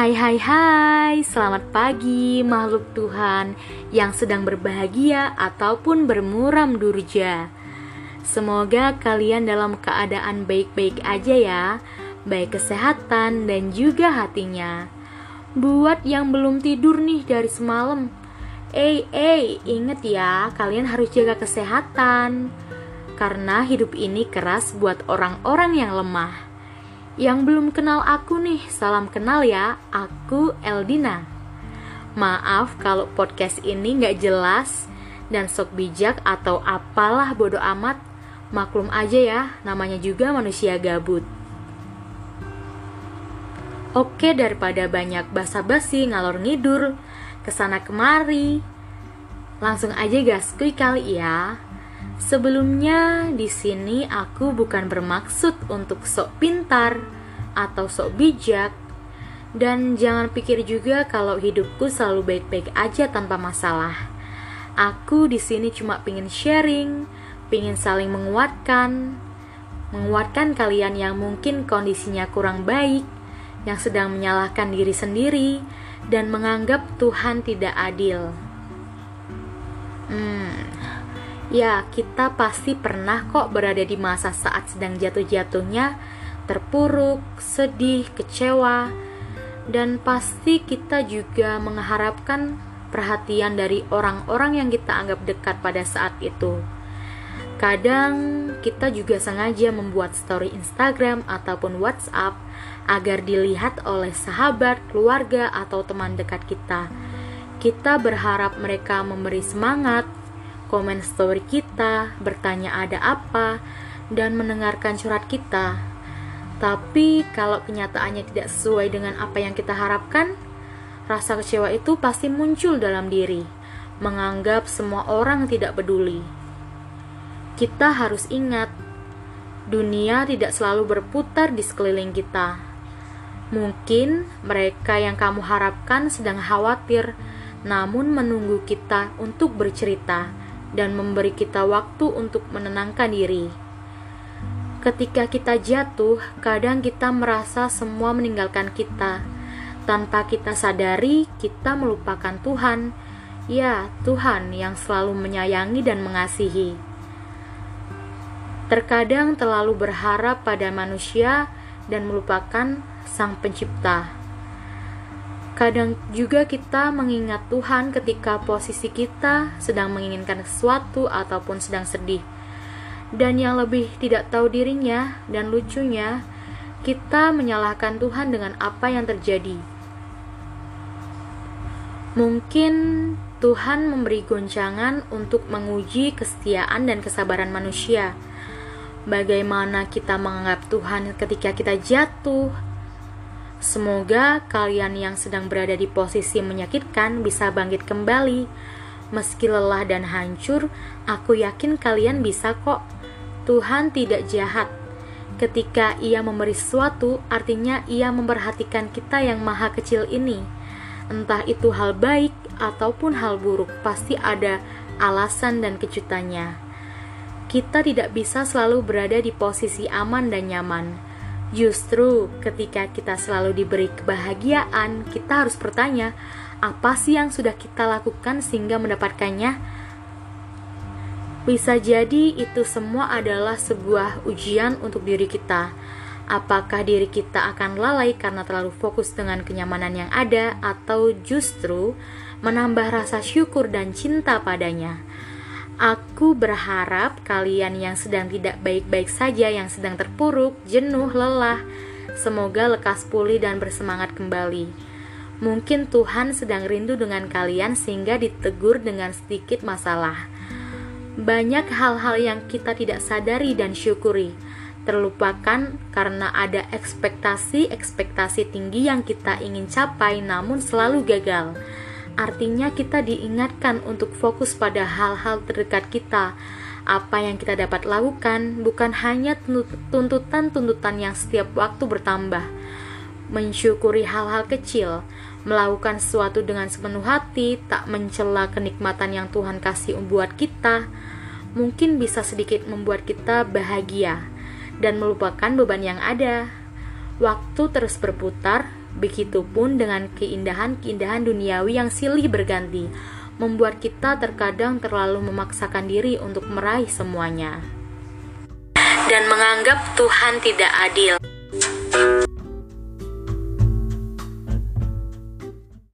Hai hai hai, selamat pagi makhluk Tuhan yang sedang berbahagia ataupun bermuram durja. Semoga kalian dalam keadaan baik-baik aja ya, baik kesehatan dan juga hatinya. Buat yang belum tidur nih dari semalam, eh eh, inget ya, kalian harus jaga kesehatan. Karena hidup ini keras buat orang-orang yang lemah. Yang belum kenal aku nih, salam kenal ya, aku Eldina. Maaf kalau podcast ini nggak jelas dan sok bijak atau apalah bodoh amat, maklum aja ya, namanya juga manusia gabut. Oke, daripada banyak basa-basi ngalor ngidur, ke sana kemari, langsung aja gaskui kali ya. Sebelumnya, di sini aku bukan bermaksud untuk sok pintar atau sok bijak, dan jangan pikir juga kalau hidupku selalu baik-baik aja tanpa masalah. Aku di sini cuma pingin sharing, pingin saling menguatkan, menguatkan kalian yang mungkin kondisinya kurang baik, yang sedang menyalahkan diri sendiri, dan menganggap Tuhan tidak adil. Hmm, Ya, kita pasti pernah kok berada di masa saat sedang jatuh-jatuhnya, terpuruk, sedih, kecewa, dan pasti kita juga mengharapkan perhatian dari orang-orang yang kita anggap dekat pada saat itu. Kadang kita juga sengaja membuat story Instagram ataupun WhatsApp agar dilihat oleh sahabat, keluarga, atau teman dekat kita. Kita berharap mereka memberi semangat, komen story kita, bertanya ada apa, dan mendengarkan surat kita. Tapi kalau kenyataannya tidak sesuai dengan apa yang kita harapkan, rasa kecewa itu pasti muncul dalam diri, menganggap semua orang tidak peduli. Kita harus ingat, dunia tidak selalu berputar di sekeliling kita. Mungkin mereka yang kamu harapkan sedang khawatir, namun menunggu kita untuk bercerita dan memberi kita waktu untuk menenangkan diri. Ketika kita jatuh, kadang kita merasa semua meninggalkan kita. Tanpa kita sadari, kita melupakan Tuhan. Ya, Tuhan yang selalu menyayangi dan mengasihi. Terkadang terlalu berharap pada manusia dan melupakan Sang Pencipta. Kadang juga kita mengingat Tuhan ketika posisi kita sedang menginginkan sesuatu ataupun sedang sedih. Dan yang lebih tidak tahu dirinya dan lucunya, kita menyalahkan Tuhan dengan apa yang terjadi. Mungkin Tuhan memberi goncangan untuk menguji kesetiaan dan kesabaran manusia. Bagaimana kita menganggap Tuhan ketika kita jatuh, Semoga kalian yang sedang berada di posisi menyakitkan bisa bangkit kembali. Meski lelah dan hancur, aku yakin kalian bisa kok. Tuhan tidak jahat. Ketika Ia memberi sesuatu, artinya Ia memperhatikan kita yang maha kecil ini. Entah itu hal baik ataupun hal buruk, pasti ada alasan dan kejutannya. Kita tidak bisa selalu berada di posisi aman dan nyaman Justru ketika kita selalu diberi kebahagiaan, kita harus bertanya, apa sih yang sudah kita lakukan sehingga mendapatkannya? Bisa jadi itu semua adalah sebuah ujian untuk diri kita. Apakah diri kita akan lalai karena terlalu fokus dengan kenyamanan yang ada, atau justru menambah rasa syukur dan cinta padanya? Aku berharap kalian yang sedang tidak baik-baik saja, yang sedang terpuruk, jenuh, lelah, semoga lekas pulih dan bersemangat kembali. Mungkin Tuhan sedang rindu dengan kalian sehingga ditegur dengan sedikit masalah. Banyak hal-hal yang kita tidak sadari dan syukuri, terlupakan karena ada ekspektasi-ekspektasi tinggi yang kita ingin capai namun selalu gagal Artinya kita diingatkan untuk fokus pada hal-hal terdekat kita. Apa yang kita dapat lakukan bukan hanya tuntutan-tuntutan yang setiap waktu bertambah. Mensyukuri hal-hal kecil, melakukan sesuatu dengan sepenuh hati, tak mencela kenikmatan yang Tuhan kasih membuat kita, mungkin bisa sedikit membuat kita bahagia dan melupakan beban yang ada. Waktu terus berputar, Begitupun dengan keindahan-keindahan duniawi yang silih berganti, membuat kita terkadang terlalu memaksakan diri untuk meraih semuanya. Dan menganggap Tuhan tidak adil.